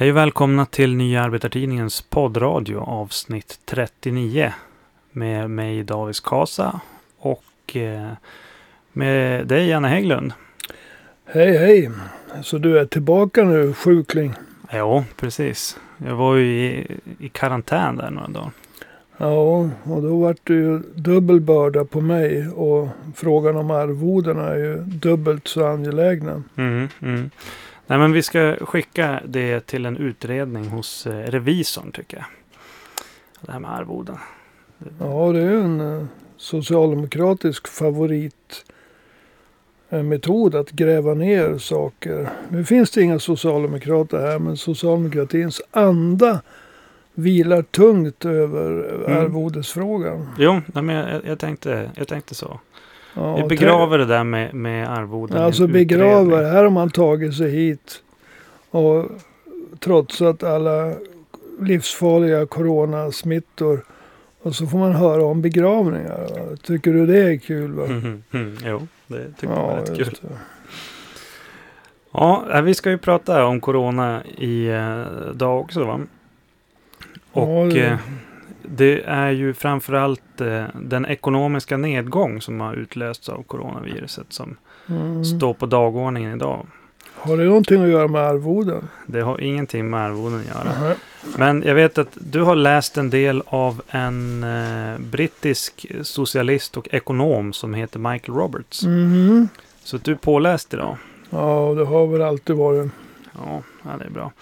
Hej och välkomna till Nya Arbetartidningens poddradio avsnitt 39. Med mig Davis Kasa och eh, med dig Janne Hägglund. Hej hej! Så du är tillbaka nu sjukling? Ja, precis. Jag var ju i, i karantän där några dagar. Ja, och då vart det ju dubbel börda på mig och frågan om arvodena är ju dubbelt så angelägna. Mm, mm. Nej, men vi ska skicka det till en utredning hos eh, revisorn tycker jag. Det här med arvoden. Ja, det är en eh, socialdemokratisk favorit eh, metod att gräva ner saker. Nu finns det inga socialdemokrater här, men socialdemokratins anda vilar tungt över Mm. arvodesfrågan. Jo, nej, men jag, jag, tänkte, jag tänkte så. Ja, Vi begraver det där med, med arvoden. Alltså begraver. Här har man tagit sig hit. Och trotsat alla livsfarliga coronasmittor. Och så får man höra om begravningar. va? Tycker du det är kul? Va? Mhm, mhm. Jo, det tycker jag var rätt kul. det. Ja, eh, vi ska ju prata om corona i eh, dag också va? Och Ja, det- är ju framförallt eh, den ekonomiska nedgång som har utlösts av coronaviruset som Mm. står på dagordningen idag. Har det någonting att göra med arvoden? Det har ingenting med arvoden att göra. Nej. Men jag vet att du har läst en del av en eh, brittisk socialist och ekonom som heter Michael Roberts. Mhm. Så att du är påläst idag. Ja, det har väl alltid varit. Ja, ja, det är bra.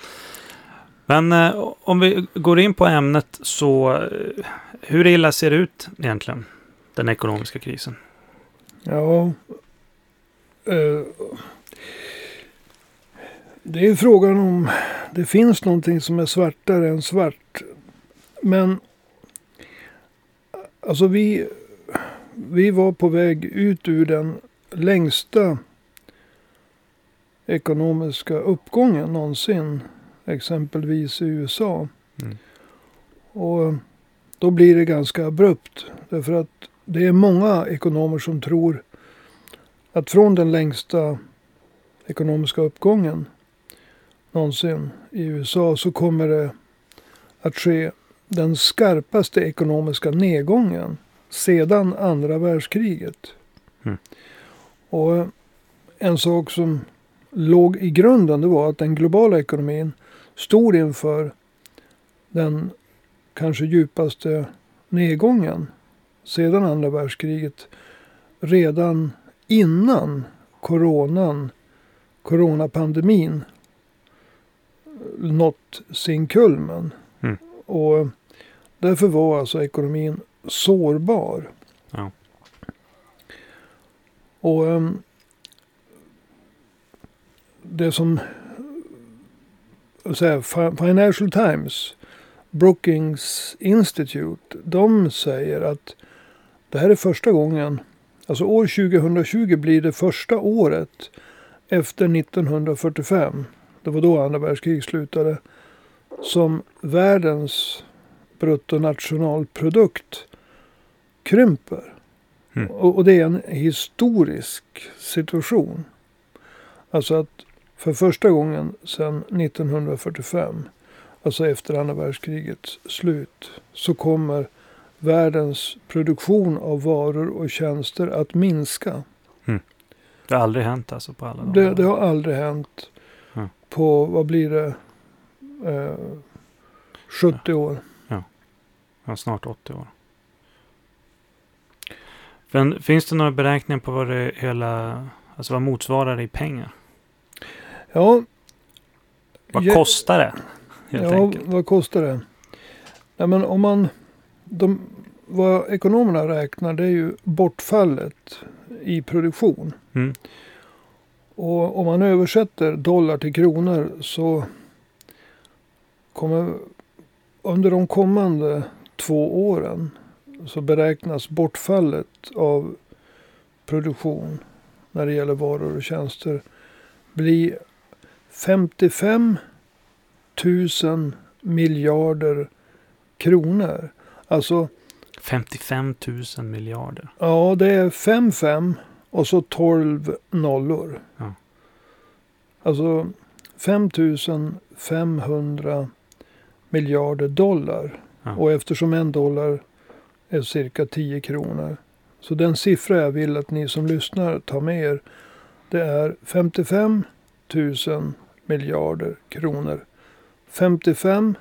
Men eh, om vi går in på ämnet så eh, hur illa ser det ut egentligen? Den ekonomiska krisen. Ja. Eh, det är frågan om det finns någonting som är svartare än svart. Men alltså vi, vi var på väg ut ur den längsta ekonomiska uppgången någonsin. Exempelvis i USA. Mm. Och då blir det ganska abrupt. Därför att det är många ekonomer som tror att från den längsta ekonomiska uppgången någonsin i USA så kommer det att ske den skarpaste ekonomiska nedgången sedan andra världskriget. Mm. Och en sak som låg i grunden det var att den globala ekonomin stod inför den kanske djupaste nedgången sedan andra världskriget. Redan innan coronan, coronapandemin nått sin kulmen. Mm. Och därför var alltså ekonomin sårbar. Ja. Och ehm, det som så här, Fi- Financial Times, Brookings Institute, de säger att det här är första gången, alltså år 2020 blir det första året efter 1945, det var då andra världskriget slutade, som världens bruttonationalprodukt krymper. Mm. Och, och det är en historisk situation. Alltså att för första gången sedan 1945, alltså efter andra världskrigets slut, så kommer världens produktion av varor och tjänster att minska. Det har aldrig hänt alltså på alla de Det, det har aldrig hänt Mm. på, vad blir det, eh, 70 år. Ja, snart 80 år. Men finns det några beräkningar på vad det hela, alltså vad motsvarar det i pengar? Ja, Vad Ja, kostar det? Ja enkelt. vad kostar det? Nej, men om man, de, vad ekonomerna räknar det är ju bortfallet i produktion. Mm. Och om man översätter dollar till kronor så kommer under de kommande två åren så beräknas bortfallet av produktion när det gäller varor och tjänster bli 55 000 miljarder kronor. Alltså, 55 000 miljarder. ja det är 5-5 och så 12 nollor. Ja. Alltså 5 500 miljarder dollar. Ja. Och eftersom en dollar är cirka 10 kronor. Så den siffra jag vill att ni som lyssnar tar med er. Det är 55 000 miljarder kronor. 55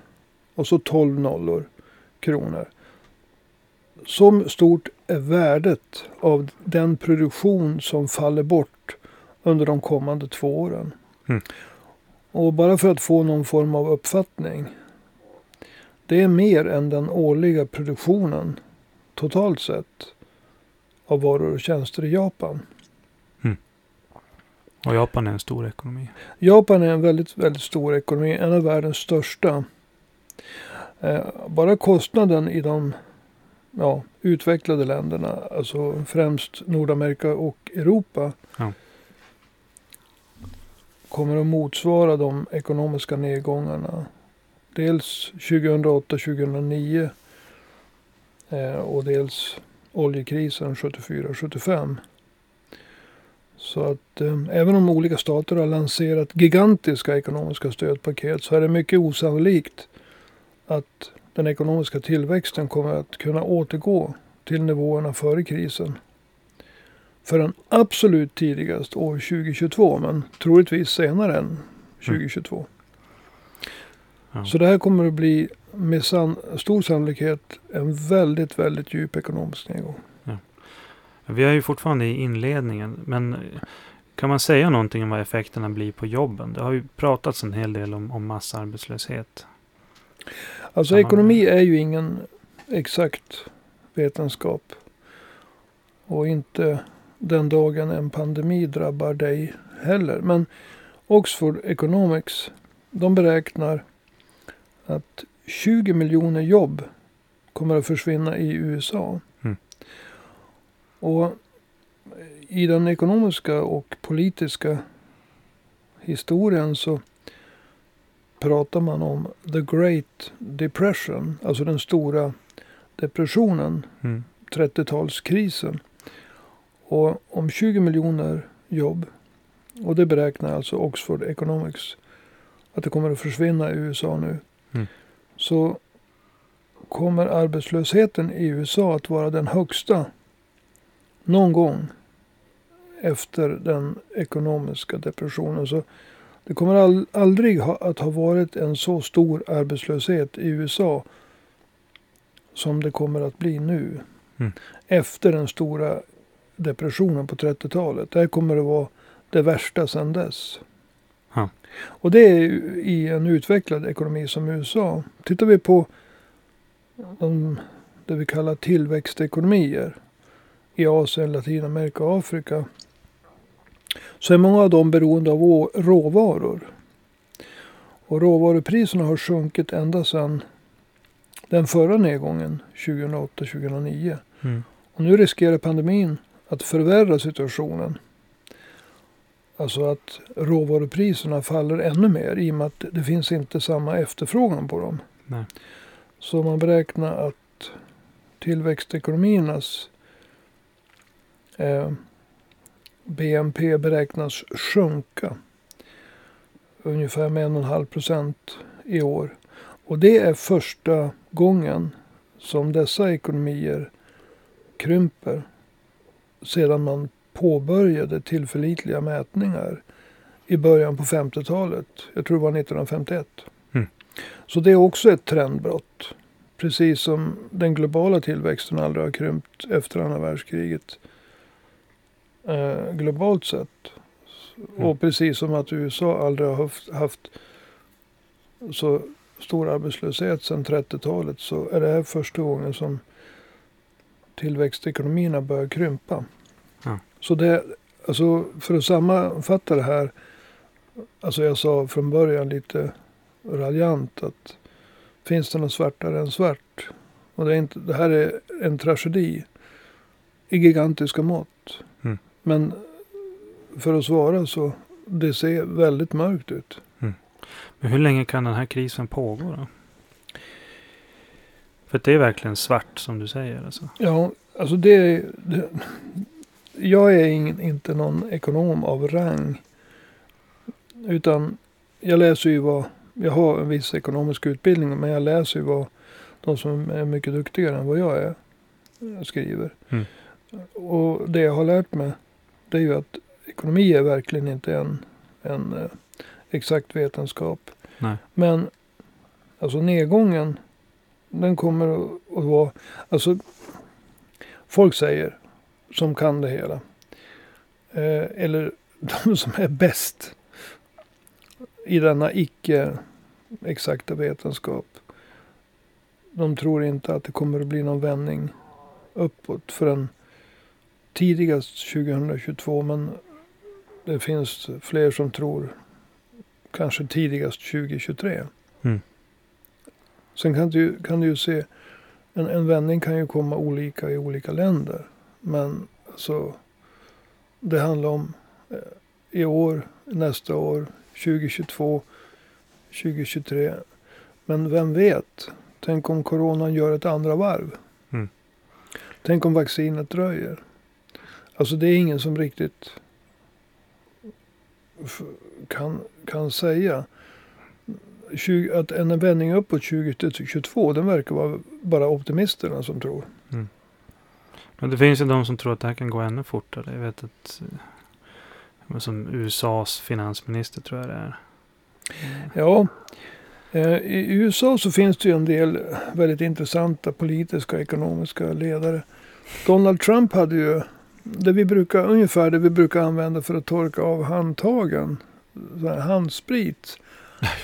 och så 12 nollor kronor. Så stort är värdet av den produktion som faller bort under de kommande två åren. Mm. Och bara för att få någon form av uppfattning. Det är mer än den årliga produktionen totalt sett av varor och tjänster i Japan. Och Japan är en stor ekonomi. Japan är en väldigt, väldigt stor ekonomi. En av världens största. Eh, bara kostnaden i de ja, utvecklade länderna, alltså främst Nordamerika och Europa. Ja. Kommer att motsvara de ekonomiska nedgångarna. Dels 2008-2009 eh, och dels oljekrisen 74-75. Så att eh, även om olika stater har lanserat gigantiska ekonomiska stödpaket så är det mycket osannolikt att den ekonomiska tillväxten kommer att kunna återgå till nivåerna före krisen. Förrän absolut tidigast år 2022 men troligtvis senare än 2022. Ja. Så det här kommer att bli med san- stor sannolikhet en väldigt, väldigt djup ekonomisk nedgång. Vi är ju fortfarande i inledningen. Men kan man säga någonting om vad effekterna blir på jobben? Det har ju pratats en hel del om, om massarbetslöshet. Alltså man- ekonomi är ju ingen exakt vetenskap. Och inte den dagen en pandemi drabbar dig heller. Men Oxford Economics, de beräknar att 20 miljoner jobb kommer att försvinna i USA. Och i den ekonomiska och politiska historien så pratar man om the great depression, alltså den stora depressionen, Mm. 30-talskrisen. Och om 20 miljoner jobb, och det beräknar alltså Oxford Economics, att det kommer att försvinna i USA nu. Mm. Så kommer arbetslösheten i USA att vara den högsta någon gång efter den ekonomiska depressionen. Så det kommer aldrig ha, att ha varit en så stor arbetslöshet i USA som det kommer att bli nu. Mm. Efter den stora depressionen på 30-talet. Det här kommer att vara det värsta sedan dess. Ja. Och det är i en utvecklad ekonomi som USA. Tittar vi på de, det vi kallar tillväxtekonomier i Asien, Latinamerika och Afrika. Så är många av dem beroende av råvaror. Och råvarupriserna har sjunkit ända sedan den förra nedgången 2008-2009. Mm. Och nu riskerar pandemin att förvärra situationen. Alltså att råvarupriserna faller ännu mer i och med att det finns inte samma efterfrågan på dem. Nej. Så man beräknar att tillväxtekonomiernas eh, BNP beräknas sjunka ungefär med 1,5 procent i år. Och det är första gången som dessa ekonomier krymper sedan man påbörjade tillförlitliga mätningar i början på 50-talet. Jag tror det var 1951. Mm. Så det är också ett trendbrott. Precis som den globala tillväxten aldrig har krympt efter andra världskriget. Eh, globalt sett. Mm. Och precis som att USA aldrig har haft, haft så stor arbetslöshet sedan 30-talet så är det här första gången som tillväxtekonomierna börjar krympa. Ja. Så det, alltså för att sammanfatta det här. Alltså jag sa från början lite raljant att finns det något svartare än svart? Och det, är inte, det här är en tragedi i gigantiska mått. Mm. Men för att svara så det ser väldigt mörkt ut. Men hur länge kan den här krisen pågå då? För det är verkligen svart som du säger. Alltså. Ja, alltså det, det Jag är ingen, inte någon ekonom av rang. Utan jag läser ju vad, jag har en viss ekonomisk utbildning men jag läser ju vad de som är mycket duktigare än vad jag är skriver. Mm. Och det jag har lärt mig det är ju att ekonomi är verkligen inte en, en eh, exakt vetenskap. Nej. Men alltså nedgången den kommer att, att vara, alltså folk säger som kan det hela. Eh, eller de som är bäst i denna icke exakta vetenskap. De tror inte att det kommer att bli någon vändning uppåt förrän tidigast 2022. Men det finns fler som tror kanske tidigast 2023. Mm. Sen kan du, kan du ju se en, en vändning kan ju komma olika i olika länder. Men alltså, det handlar om eh, i år, nästa år, 2022, 2023. Men vem vet? Tänk om coronan gör ett andra varv. Mm. Tänk om vaccinet dröjer. Alltså det är ingen som riktigt kan, kan säga. 20, att en vändning uppåt 2022, den verkar vara bara optimisterna som tror. Men det finns ju de som tror att det här kan gå ännu fortare. Jag vet att eh, som USAs finansminister tror jag det är. Mm. Ja, eh, i USA så finns det ju en del väldigt intressanta politiska och ekonomiska ledare. Donald Trump hade ju det vi brukar, ungefär det vi brukar använda för att torka av handtagen. Handsprit.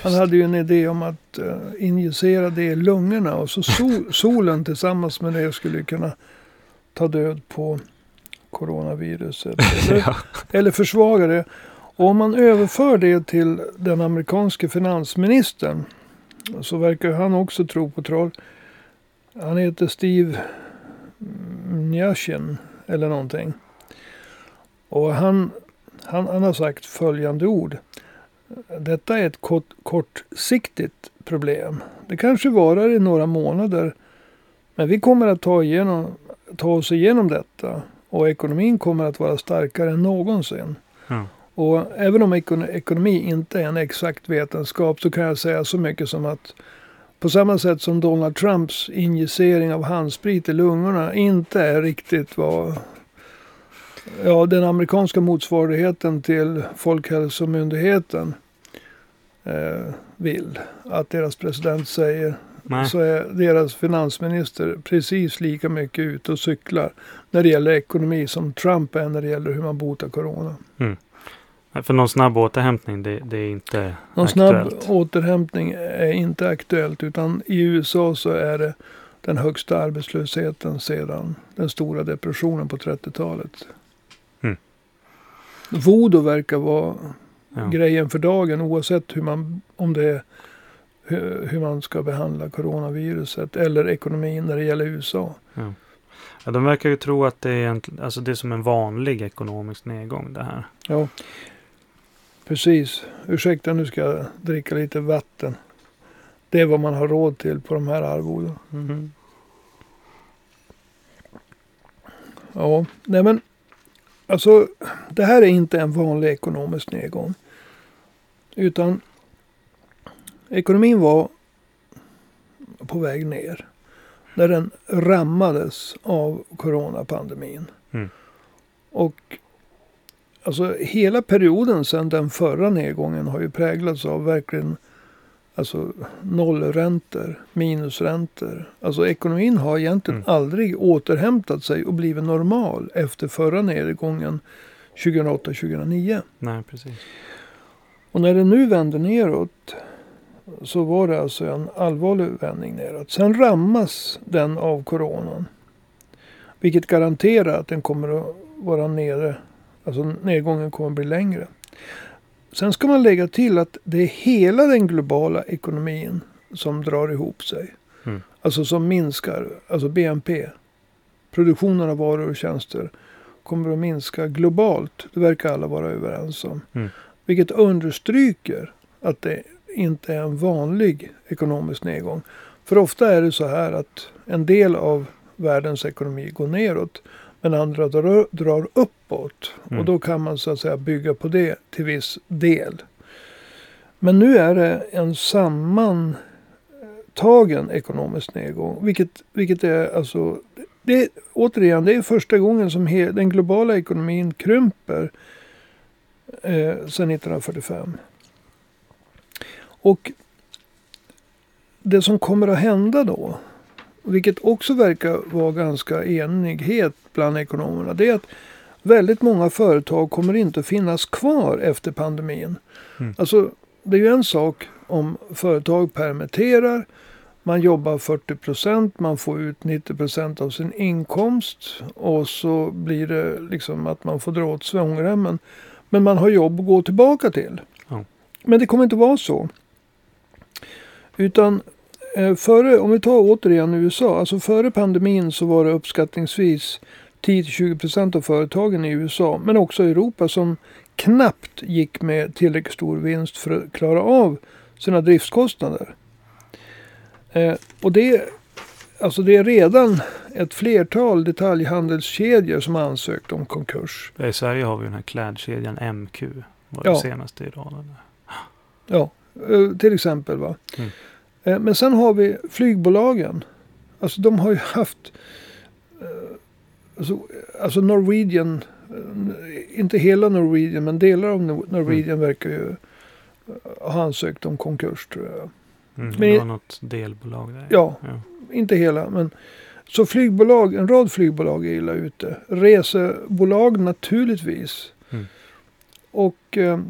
Han hade ju en idé om att uh, injicera det i lungorna och så sol, solen tillsammans med det skulle kunna ta död på coronaviruset. Eller, ja. eller försvaga det. Och om man överför det till den amerikanske finansministern så verkar han också tro på troll. Han heter Steve Mnuchin eller någonting. Och han, han, han har sagt följande ord. Detta är ett kort, kortsiktigt problem. Det kanske varar i några månader. Men vi kommer att ta, igenom, ta oss igenom detta. Och ekonomin kommer att vara starkare än någonsin. Ja. Och även om ekon- ekonomi inte är en exakt vetenskap så kan jag säga så mycket som att på samma sätt som Donald Trumps injicering av handsprit i lungorna inte är riktigt vad ja, den amerikanska motsvarigheten till Folkhälsomyndigheten eh, vill att deras president säger. Nej. Så är deras finansminister precis lika mycket ute och cyklar när det gäller ekonomi som Trump är när det gäller hur man botar corona. För någon snabb återhämtning, det, det är inte Någon aktuellt. snabb återhämtning är inte aktuellt utan i USA så är det den högsta arbetslösheten sedan den stora depressionen på 30-talet. Mm. Voodoo verkar vara Ja. grejen för dagen oavsett hur man, om det är, hur, hur man ska behandla coronaviruset eller ekonomin när det gäller USA. Ja, de verkar ju tro att det är, egentligen- alltså det är som en vanlig ekonomisk nedgång det här. Ja, precis. Ursäkta, nu ska jag dricka lite vatten. Det är vad man har råd till på de här arvodena. Mhm. Ja, nej men alltså det här är inte en vanlig ekonomisk nedgång. Utan ekonomin var på väg ner. När den rammades av coronapandemin. Mm. Och alltså hela perioden sedan den förra nedgången har ju präglats av verkligen Alltså nollräntor, minusräntor. Alltså ekonomin har egentligen Mm. aldrig återhämtat sig och blivit normal efter förra nedgången 2008-2009. Nej, precis. Och när det nu vänder neråt så var det alltså en allvarlig vändning neråt. Sen rammas den av coronan. Vilket garanterar att den kommer att vara nere. Alltså nedgången kommer att bli längre. Sen ska man lägga till att det är hela den globala ekonomin som drar ihop sig. Mm. Alltså som minskar, alltså BNP. Produktionen av varor och tjänster kommer att minska globalt. Det verkar alla vara överens om. Mm. Vilket understryker att det inte är en vanlig ekonomisk nedgång. För ofta är det så här att en del av världens ekonomi går neråt. Men andra drar, drar uppåt. Mm. Och då kan man så att säga bygga på det till viss del. Men nu är det en sammantagen ekonomisk nedgång. Vilket, vilket är alltså, det, återigen, det är första gången som he, den globala ekonomin krymper eh, sedan 1945. Och det som kommer att hända då, vilket också verkar vara ganska enighet bland ekonomerna, det är att väldigt många företag kommer inte att finnas kvar efter pandemin. Mm. Alltså, det är ju en sak om företag permitterar, man jobbar 40 procent, man får ut 90 procent av sin inkomst och så blir det liksom att man får dra åt svångremmen. Men man har jobb att gå tillbaka till. Ja. Men det kommer inte vara så. Utan före, om vi tar återigen USA, alltså före pandemin så var det uppskattningsvis 10-20 procent av företagen i USA, men också i Europa som knappt gick med tillräckligt stor vinst för att klara av sina driftskostnader. Eh, och det, alltså det är redan ett flertal detaljhandelskedjor som ansökt om konkurs. I Sverige har vi den här klädkedjan MQ. Var det Ja. senaste i raden. Ja, eh, till exempel. va. Mm. Eh, Men sen har vi flygbolagen. Alltså de har ju haft... eh, Alltså, alltså Norwegian, eh, inte hela Norwegian men delar av Nor- Norwegian verkar ju ha ansökt om konkurs tror jag. Mm, Men- det var något delbolag där. Ja. ja. Inte hela men så flygbolag, en rad flygbolag är illa ute. Resebolag naturligtvis. Mm. Och eh,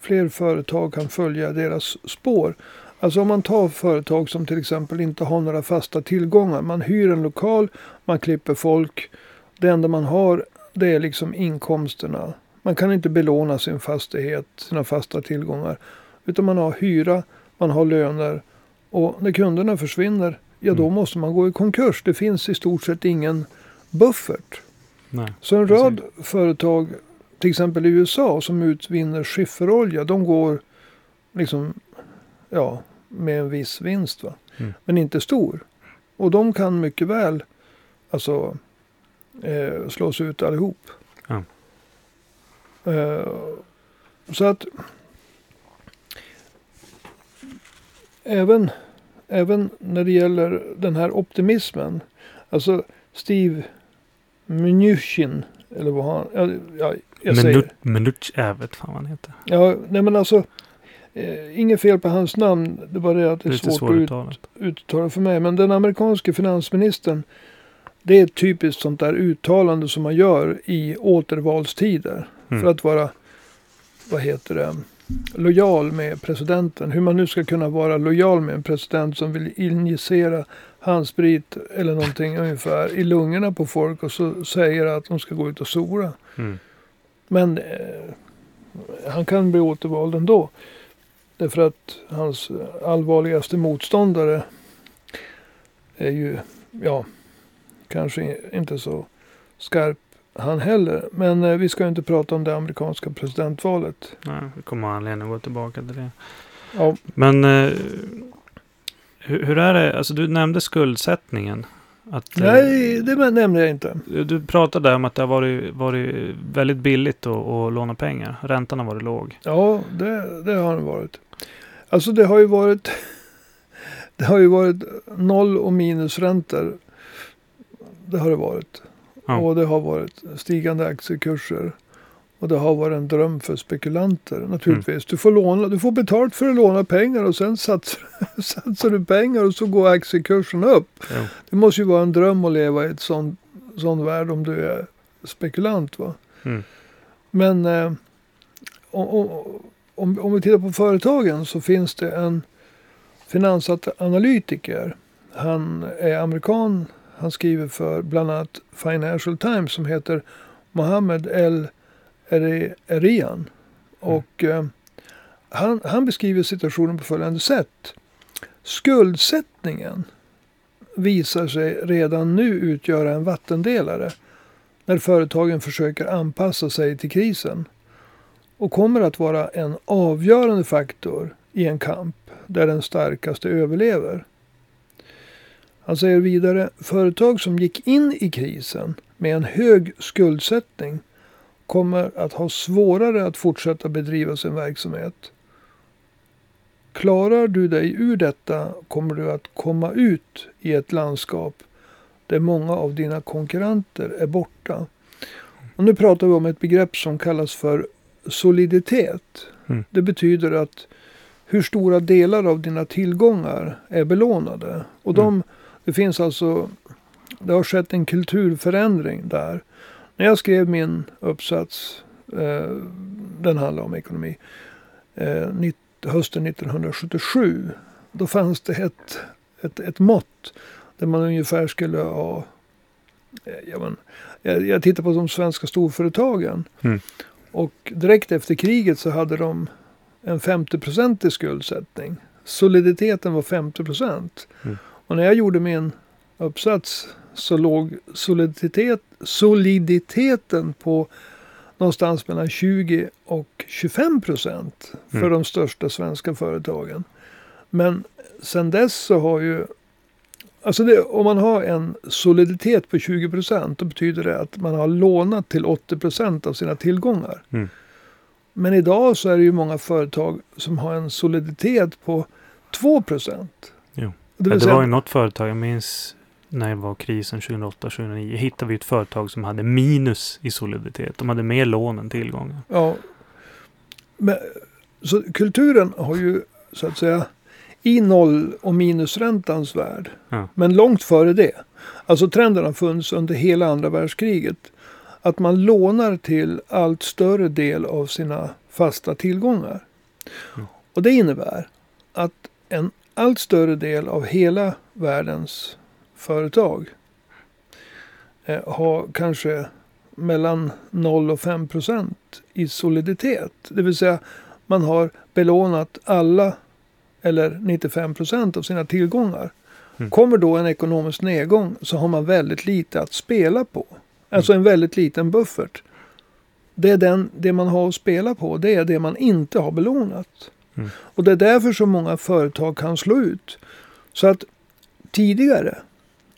fler företag kan följa deras spår. Alltså om man tar företag som till exempel inte har några fasta tillgångar. Man hyr en lokal, man klipper folk. Det enda man har det är liksom inkomsterna. Man kan inte belåna sin fastighet, sina fasta tillgångar. Utan man har hyra, man har löner. Och när kunderna försvinner, ja då Mm. måste man gå i konkurs. Det finns i stort sett ingen buffert. Nej. Så en Precis. rad företag, till exempel i USA, som utvinner skifferolja, de går liksom, ja, med en viss vinst. Va? Mm. Men inte stor. Och de kan mycket väl, alltså, eh, slås ut allihop. Ja. Eh, så att även, även när det gäller den här optimismen. Alltså Steve Mnuchin, eller vad han, ja, ja, jag säger. Minut, minut, jag vet fan vad han heter. Ja, nej men alltså. Eh, inget fel på hans namn. Det var det att det är Lite svårt att ut, uttala för mig. Men den amerikanske finansministern. Det är ett typiskt sånt där uttalande som man gör i återvalstider. Mm. För att vara, vad heter det, lojal med presidenten. Hur man nu ska kunna vara lojal med en president som vill injicera handsprit eller någonting ungefär i lungorna på folk och så säger att de ska gå ut och sola. Mm. Men eh, han kan bli återvald ändå. Därför att hans allvarligaste motståndare är ju, ja, kanske inte så skarp han heller. Men eh, vi ska ju inte prata om det amerikanska presidentvalet. Nej, vi kommer ha anledning att gå tillbaka till det. Ja, Men eh, hur, hur är det? Alltså du nämnde skuldsättningen. Att, eh, nej, det nämnde jag inte. Du pratade om att det har varit, varit väldigt billigt att, att låna pengar. Räntan har varit låg. Ja, det, det har det varit. Alltså det har ju varit Det har ju varit noll och minusräntor. Det har det varit. Ja. Och det har varit stigande aktiekurser. Och det har varit en dröm för spekulanter naturligtvis. Mm. Du, får låna, du får betalt för att låna pengar och sen satsar, satsar du pengar och så går aktiekursen upp. Jo. Det måste ju vara en dröm att leva i ett sån, sån värld om du är spekulant. va. Mm. Men eh, om, om, om, om vi tittar på företagen så finns det en finansanalytiker. Han är amerikan. Han skriver för bland annat Financial Times som heter Mohammed El Eri- Erian. Och eh, han, han beskriver situationen på följande sätt. Skuldsättningen visar sig redan nu utgöra en vattendelare när företagen försöker anpassa sig till krisen och kommer att vara en avgörande faktor i en kamp där den starkaste överlever. Han säger vidare, företag som gick in i krisen med en hög skuldsättning kommer att ha svårare att fortsätta bedriva sin verksamhet. klarar du dig ur detta kommer du att komma ut i ett landskap där många av dina konkurrenter är borta. Och nu pratar vi om ett begrepp som kallas för soliditet. Mm. Det betyder att hur stora delar av dina tillgångar är belånade. Och de, det finns alltså, det har skett en kulturförändring där. När jag skrev min uppsats, eh, den handlar om ekonomi, eh, nitt, hösten 1977. Då fanns det ett, ett, ett mått där man ungefär skulle ha, eh, ja, men, jag, jag tittar på de svenska storföretagen. Mm. Och direkt efter kriget så hade de en 50-procentig skuldsättning. Soliditeten var 50 procent. Mm. Och när jag gjorde min uppsats så låg soliditet, soliditeten på någonstans mellan 20 och 25 procent för Mm. de största svenska företagen. Men sen dess så har ju Alltså det, om man har en soliditet på 20 procent då betyder det att man har lånat till 80 procent av sina tillgångar. Mm. Men idag så är det ju många företag som har en soliditet på 2 procent. Det det säga, var ju något företag, jag minns när det var krisen 2008-2009, hittade vi ett företag som hade minus i soliditet. De hade mer lån än tillgångar. ja, men, så kulturen har ju så att säga i noll och minusräntans värld. Ja. Men långt före det. Alltså trenden har funnits under hela andra världskriget. Att man lånar till allt större del av sina fasta tillgångar. Mm. Och det innebär att en allt större del av hela världens företag eh, har kanske mellan 0 och 5 procent i soliditet. Det vill säga man har belånat alla eller 95 procent av sina tillgångar. Mm. Kommer då en ekonomisk nedgång så har man väldigt lite att spela på. Alltså en väldigt liten buffert. Det, är den, det man har att spela på, det är det man inte har belånat. Mm. Och det är därför så många företag kan slå ut. Så att tidigare,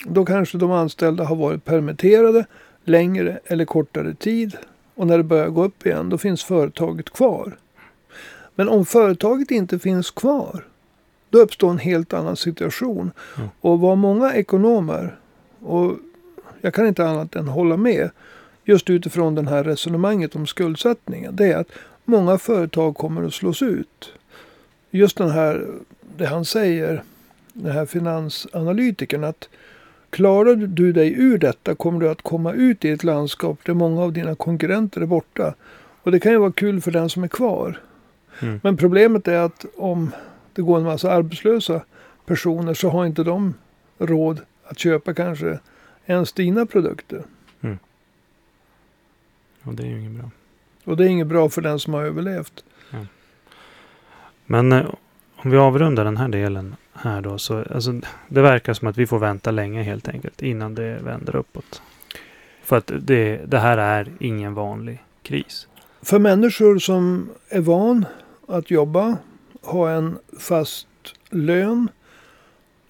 då kanske de anställda har varit permitterade längre eller kortare tid. Och när det börjar gå upp igen, då finns företaget kvar. Men om företaget inte finns kvar, då uppstår en helt annan situation. Mm. Och vad många ekonomer, och jag kan inte annat än hålla med, just utifrån det här resonemanget om skuldsättningen, det är att många företag kommer att slås ut. Just den här, det han säger, den här finansanalytikern, att klarar du dig ur detta kommer du att komma ut i ett landskap där många av dina konkurrenter är borta. Och det kan ju vara kul för den som är kvar. Mm. Men problemet är att om det går en massa arbetslösa personer så har inte de råd att köpa kanske ens dina produkter. Och det är ju inget bra. Och det är inget bra för den som har överlevt. Men eh, om vi avrundar den här delen här då. Så, alltså, det verkar som att vi får vänta länge helt enkelt innan det vänder uppåt. För att det, det här är ingen vanlig kris. För människor som är van att jobba, ha en fast lön,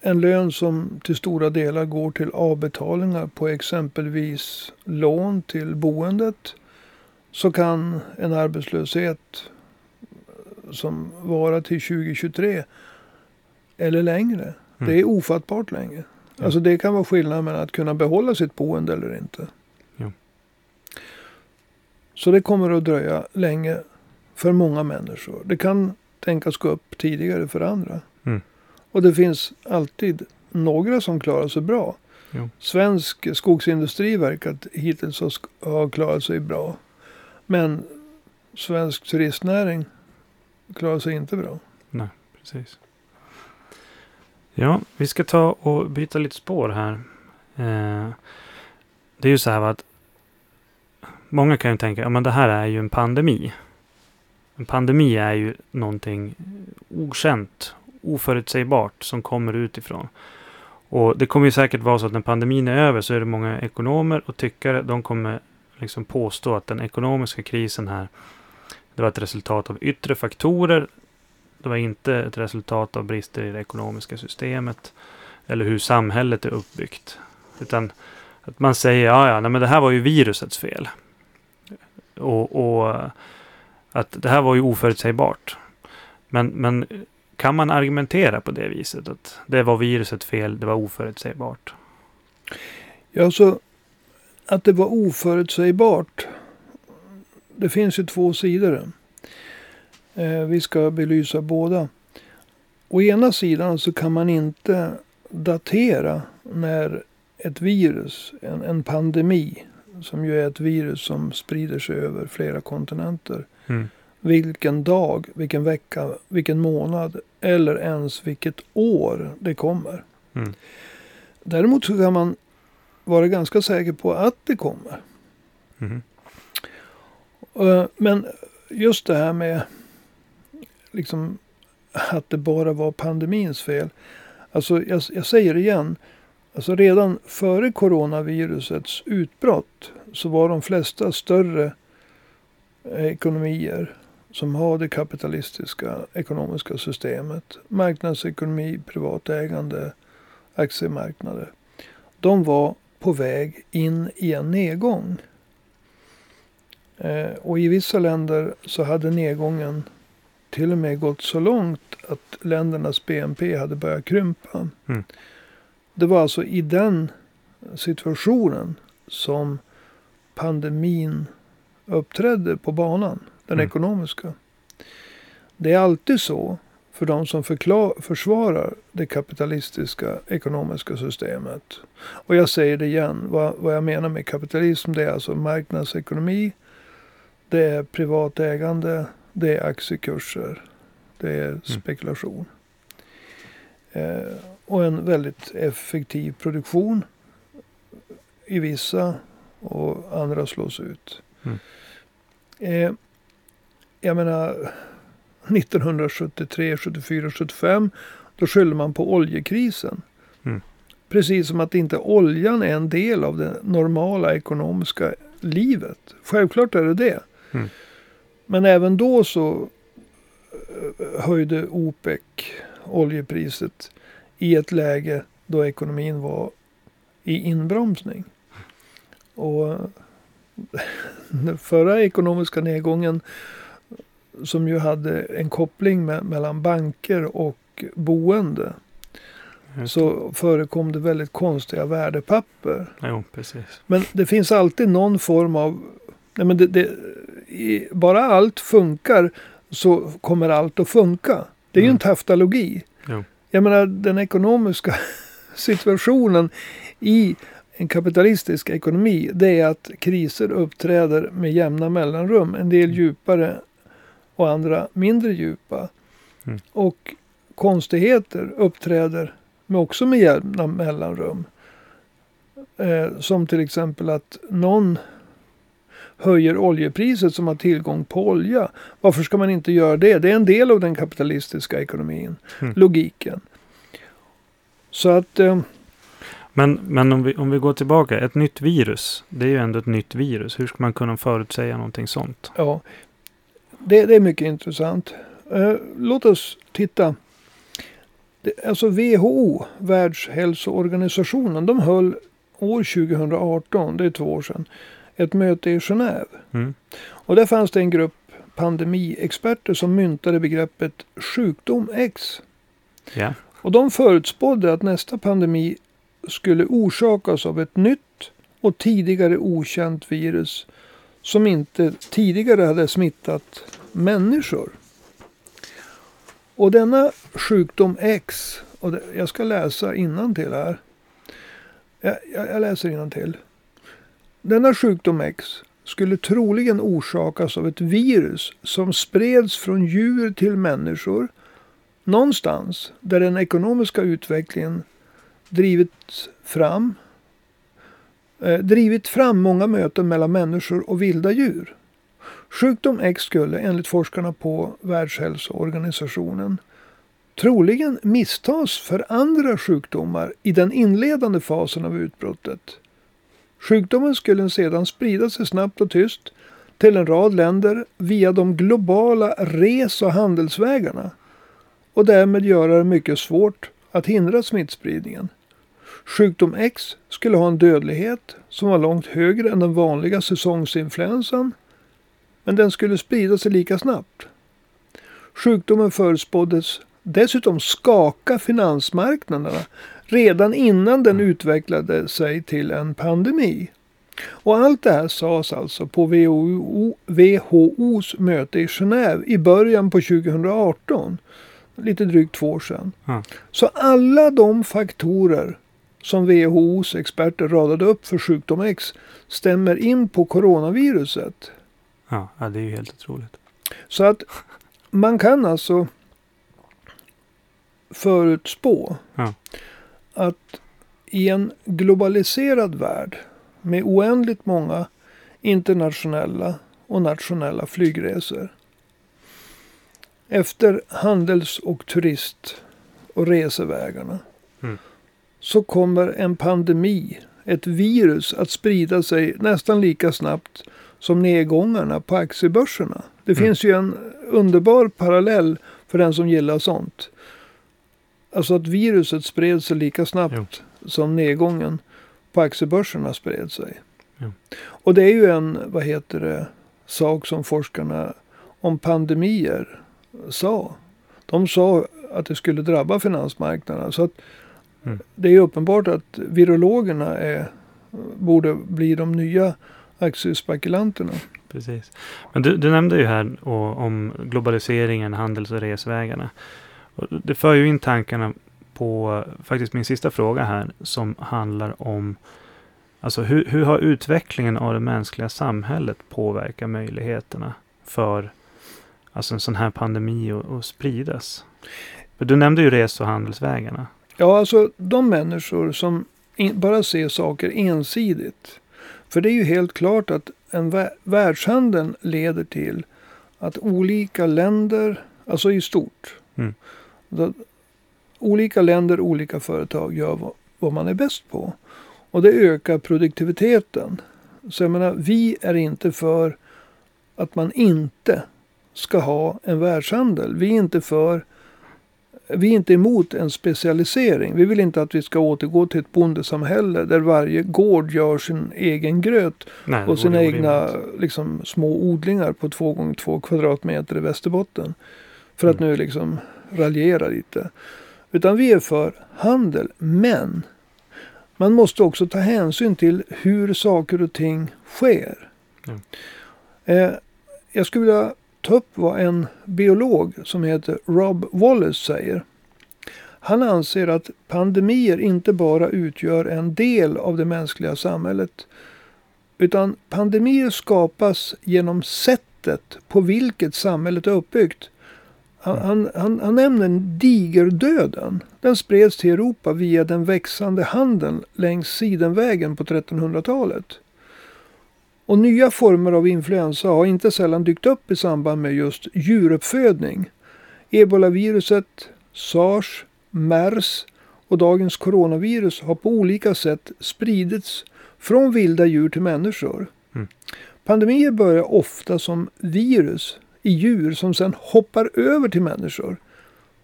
en lön som till stora delar går till avbetalningar på exempelvis lån till boendet, så kan en arbetslöshet som varar till 2023 eller längre, Mm. det är ofattbart länge. Ja. Alltså det kan vara skillnad mellan att kunna behålla sitt boende eller inte. Ja. Så det kommer att dröja länge för många människor. Det kan tänkas gå upp tidigare för andra. Mm. Och det finns alltid några som klarar sig bra. Jo. Svensk skogsindustri verkar hittills ha klarat sig bra. Men svensk turistnäring klarar sig inte bra. Precis. Ja, vi ska ta och byta lite spår här. Eh, det är ju så här att många kan ju tänka, ja men det här är ju en pandemi. En pandemi är ju någonting okänt, oförutsägbart som kommer utifrån. Och det kommer ju säkert vara så att när pandemin är över så är det många ekonomer och tyckare, de kommer liksom påstå att den ekonomiska krisen här, det var ett resultat av yttre faktorer det var inte ett resultat av brister i det ekonomiska systemet eller hur samhället är uppbyggt. Utan att man säger, ja, ja, nej, men det här var ju virusets fel. Och, och att det här var ju oförutsägbart. Men, men kan man argumentera på det viset? Att det var viruset fel, det var oförutsägbart? Ja, så att det var oförutsägbart. Det finns ju två sidor. Eh, vi ska belysa båda. Å ena sidan så kan man inte datera när ett virus, en, en pandemi, som ju är ett virus som sprider sig över flera kontinenter. Mm. Vilken dag, vilken vecka, vilken månad eller ens vilket år det kommer. Mm. Däremot så kan man vara ganska säker på att det kommer. Mm. Men just det här med liksom att det bara var pandemins fel. Alltså jag, jag säger igen. Alltså redan före coronavirusets utbrott så var de flesta större eh, ekonomier som har det kapitalistiska ekonomiska systemet, marknadsekonomi, privatägande, aktiemarknader. De var på väg in i en nedgång. Eh, och i vissa länder så hade nedgången till och med gått så långt att ländernas BNP hade börjat krympa. Mm. Det var alltså i den situationen som pandemin uppträdde på banan. Den Mm. ekonomiska. Det är alltid så för de som förklar, försvarar det kapitalistiska ekonomiska systemet. Och jag säger det igen. Vad, vad jag menar med kapitalism det är alltså marknadsekonomi. Det är privat ägande. Det är aktiekurser. Det är spekulation. Eh, och en väldigt effektiv produktion. I vissa och andra slås ut. Mm. Eh, jag menar 1973, 74, 75. Då skyllde man på oljekrisen. Mm. Precis som att inte oljan är en del av det normala ekonomiska livet. Självklart är det det. Mm. Men även då så eh, höjde OPEC oljepriset i ett läge då ekonomin var i inbromsning. Och den förra ekonomiska nedgången som ju hade en koppling med, mellan banker och boende så förekom det väldigt konstiga värdepapper. Jo, precis. Men det finns alltid någon form av... Nej men det, det, i, bara allt funkar så kommer allt att funka. Det är ju Mm. en taftalogi. Jo. Jag menar den ekonomiska situationen i en kapitalistisk ekonomi. Det är att kriser uppträder med jämna mellanrum. En del djupare och andra mindre djupa. Mm. Och konstigheter uppträder med också med jämna mellanrum. Eh, som till exempel att någon höjer oljepriset som har tillgång på olja. Varför ska man inte göra det? Det är en del av den kapitalistiska ekonomin. Mm. Logiken. Så att eh, Men, men om, vi, om vi går tillbaka, ett nytt virus. Det är ju ändå ett nytt virus. Hur ska man kunna förutsäga någonting sånt? ja, det, det är mycket intressant. Eh, låt oss titta. Det, alltså WHO, Världshälsoorganisationen, de höll år 2018, det är två år sedan, ett möte i Genève. Mm. Och där fanns det en grupp pandemiexperter som myntade begreppet sjukdom X. Ja. Och de förutspådde att nästa pandemi skulle orsakas av ett nytt och tidigare okänt virus som inte tidigare hade smittat människor. Och denna sjukdom X, och jag ska läsa till här. Jag, jag, jag läser till. Denna sjukdom X skulle troligen orsakas av ett virus som spreds från djur till människor någonstans där den ekonomiska utvecklingen drivit fram, eh, drivit fram många möten mellan människor och vilda djur. Sjukdom X skulle enligt forskarna på Världshälsoorganisationen troligen misstas för andra sjukdomar i den inledande fasen av utbrottet. Sjukdomen skulle sedan sprida sig snabbt och tyst till en rad länder via de globala res och handelsvägarna och därmed göra det mycket svårt att hindra smittspridningen. Sjukdom X skulle ha en dödlighet som var långt högre än den vanliga säsongsinfluensan men den skulle sprida sig lika snabbt. Sjukdomen förutspåddes dessutom skaka finansmarknaderna redan innan den utvecklade sig till en pandemi. Och allt det här sades alltså på WHO, WHOs möte i Genève i början på 2018. Lite drygt två år sedan. Ja. Så alla de faktorer som WHOs experter radade upp för sjukdom X stämmer in på coronaviruset. Ja, ja, det är ju helt otroligt. Så att man kan alltså förutspå Ja. att i en globaliserad värld med oändligt många internationella och nationella flygresor. Efter handels och turist och resevägarna. Mm. Så kommer en pandemi, ett virus att sprida sig nästan lika snabbt som nedgångarna på aktiebörserna. Det Mm. finns ju en underbar parallell för den som gillar sånt. Alltså att viruset spred sig lika snabbt som nedgången på aktiebörserna spred sig. Jo. Och det är ju en, vad heter det, sak som forskarna om pandemier sa. De sa att det skulle drabba finansmarknaderna. Så att Mm. det är uppenbart att virologerna är, borde bli de nya aktiespekulanterna. Precis. Men du, du nämnde ju här och, om globaliseringen, handels och resvägarna. Det för ju in tankarna på faktiskt min sista fråga här som handlar om alltså hur, hur har utvecklingen av det mänskliga samhället påverkat möjligheterna för alltså en sån här pandemi att, spridas? Du nämnde ju res och handelsvägarna. Ja, alltså de människor som in, bara ser saker ensidigt. För det är ju helt klart att en vä- världshandeln leder till att olika länder, alltså i stort. Mm. Olika länder, olika företag gör vad, man är bäst på. Och det ökar produktiviteten. Så jag menar, vi är inte för att man inte ska ha en världshandel. Vi är inte för vi är inte emot en specialisering. Vi vill inte att vi ska återgå till ett bondesamhälle där varje gård gör sin egen gröt Nej, och sina egna liksom, små odlingar på två gånger två kvadratmeter i Västerbotten. För att Mm. nu liksom raljera lite. Utan vi är för handel. Men man måste också ta hänsyn till hur saker och ting sker. Ja. Eh, jag skulle vilja ta upp vad en biolog som heter Rob Wallace säger. Han anser att pandemier inte bara utgör en del av det mänskliga samhället. Utan pandemier skapas genom sättet på vilket samhället är uppbyggt. Han, han, han, han nämner digerdöden. Den spreds till Europa via den växande handeln längs Sidenvägen på 1300-talet. Och nya former av influensa har inte sällan dykt upp i samband med just djuruppfödning. Ebolaviruset, sars, mers och dagens coronavirus har på olika sätt spridits från vilda djur till människor. Mm. Pandemier börjar ofta som virus i djur som sedan hoppar över till människor.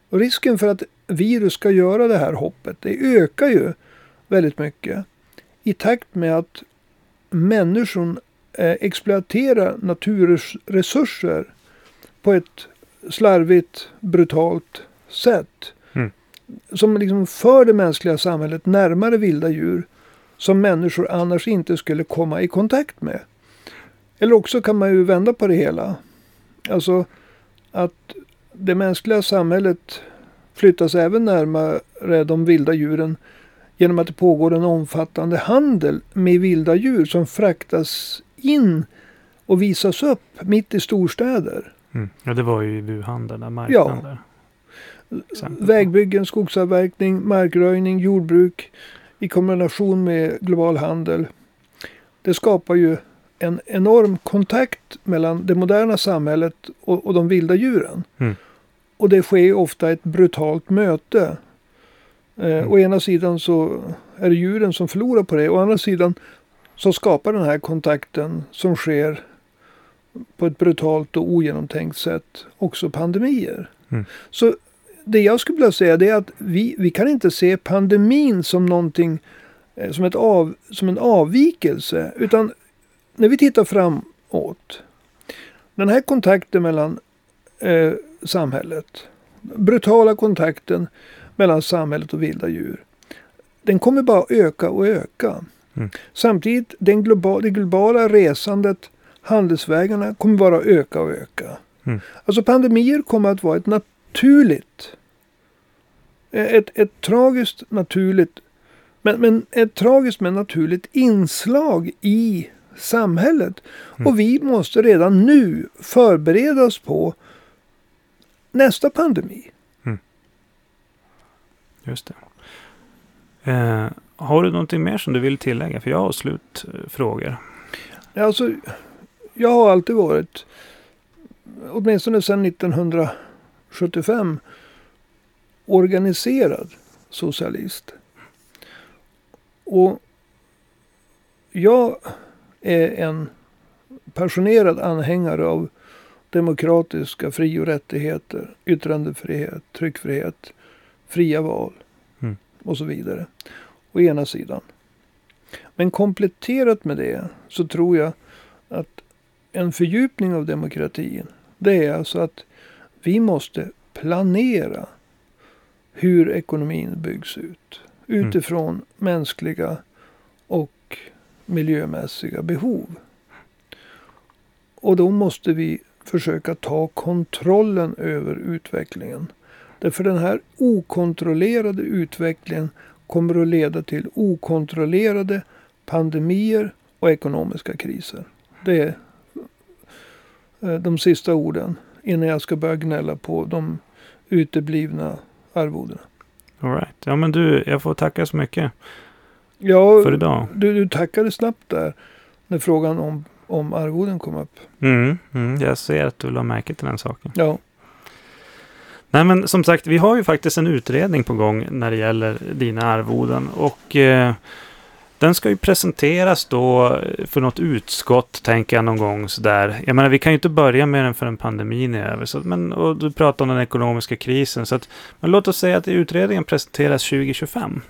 Och risken för att virus ska göra det här hoppet, det ökar ju väldigt mycket i takt med att människan eh, exploaterar naturresurser på ett slarvigt, brutalt sätt. Mm. Som liksom för det mänskliga samhället närmare vilda djur som människor annars inte skulle komma i kontakt med. Eller också kan man ju vända på det hela. Alltså att det mänskliga samhället flyttas även närmare de vilda djuren genom att det pågår en omfattande handel med vilda djur som fraktas in och visas upp mitt i storstäder. Mm. Ja, det var ju i Wuhan, den där marknaden. Ja. där. Vägbyggen, skogsavverkning, markröjning, jordbruk i kombination med global handel. Det skapar ju en enorm kontakt mellan det moderna samhället och, och de vilda djuren. Mm. Och det sker ofta ett brutalt möte. Eh, Mm. Å ena sidan så är det djuren som förlorar på det. Å andra sidan så skapar den här kontakten som sker på ett brutalt och ogenomtänkt sätt också pandemier. Mm. Så det jag skulle vilja säga det är att vi, vi kan inte se pandemin som någonting eh, som, ett av, som en avvikelse. Utan när vi tittar framåt. Den här kontakten mellan eh, samhället brutala kontakten mellan samhället och vilda djur. Den kommer bara öka och öka. Mm. Samtidigt, den globala, det globala resandet, handelsvägarna kommer bara öka och öka. Mm. Alltså pandemier kommer att vara ett naturligt, ett, ett tragiskt naturligt, men, men ett tragiskt men naturligt inslag i samhället. Mm. Och vi måste redan nu förbereda oss på nästa pandemi. Just det. Eh, har du någonting mer som du vill tillägga? För jag har slutfrågor. Alltså, jag har alltid varit, åtminstone sedan 1975, organiserad socialist. Och jag är en passionerad anhängare av demokratiska fri och rättigheter, yttrandefrihet, tryckfrihet, fria val Mm. och så vidare. Å ena sidan. Men kompletterat med det så tror jag att en fördjupning av demokratin det är alltså att vi måste planera hur ekonomin byggs ut. Mm. Utifrån mänskliga och miljömässiga behov. Och då måste vi försöka ta kontrollen över utvecklingen. Därför den här okontrollerade utvecklingen kommer att leda till okontrollerade pandemier och ekonomiska kriser. Det är eh, de sista orden innan jag ska börja gnälla på de uteblivna arvodena. All right. Ja, men du, jag får tacka så mycket Ja, för idag. du, du tackade snabbt där när frågan om, om arvoden kom upp. Mm, mm, jag ser att du la märke till den saken. Ja, Nej, men som sagt, vi har ju faktiskt en utredning på gång när det gäller dina arvoden. Och eh, den ska ju presenteras då för något utskott, tänker jag någon gång sådär. Jag menar, vi kan ju inte börja med den förrän pandemin är över. Så, men, och du pratar om den ekonomiska krisen. Så att, men låt oss säga att utredningen presenteras 2025.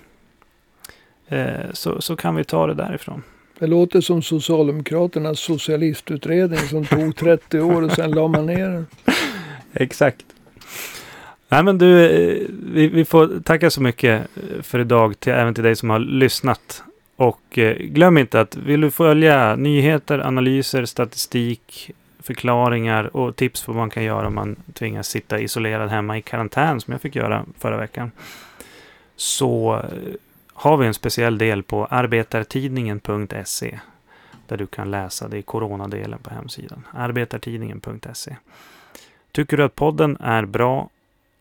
Eh, så, så kan vi ta det därifrån. det låter som Socialdemokraternas socialistutredning som tog 30 år och sen la man ner den. Exakt. Nej men du, eh, vi, vi får tacka så mycket eh, för idag, till, även till dig som har lyssnat. Och glöm inte att vill du följa nyheter, analyser, statistik, förklaringar och tips på vad man kan göra om man tvingas sitta isolerad hemma i karantän som jag fick göra förra veckan. Så har vi en speciell del på arbetartidningen.se där du kan läsa det i coronadelen på hemsidan. Arbetartidningen.se Tycker du att podden är bra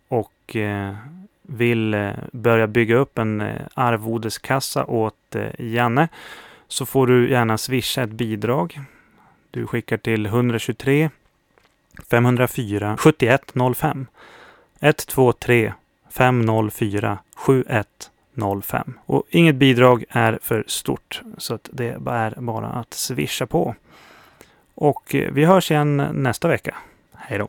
och eh, vill eh, börja bygga upp en eh, arvodeskassa åt Janne så får du gärna swisha ett bidrag. Du skickar till 123 504 7105 123 504 05 Och inget bidrag är för stort så att det är bara att swisha på. Och eh, vi hörs igen nästa vecka. Hej då!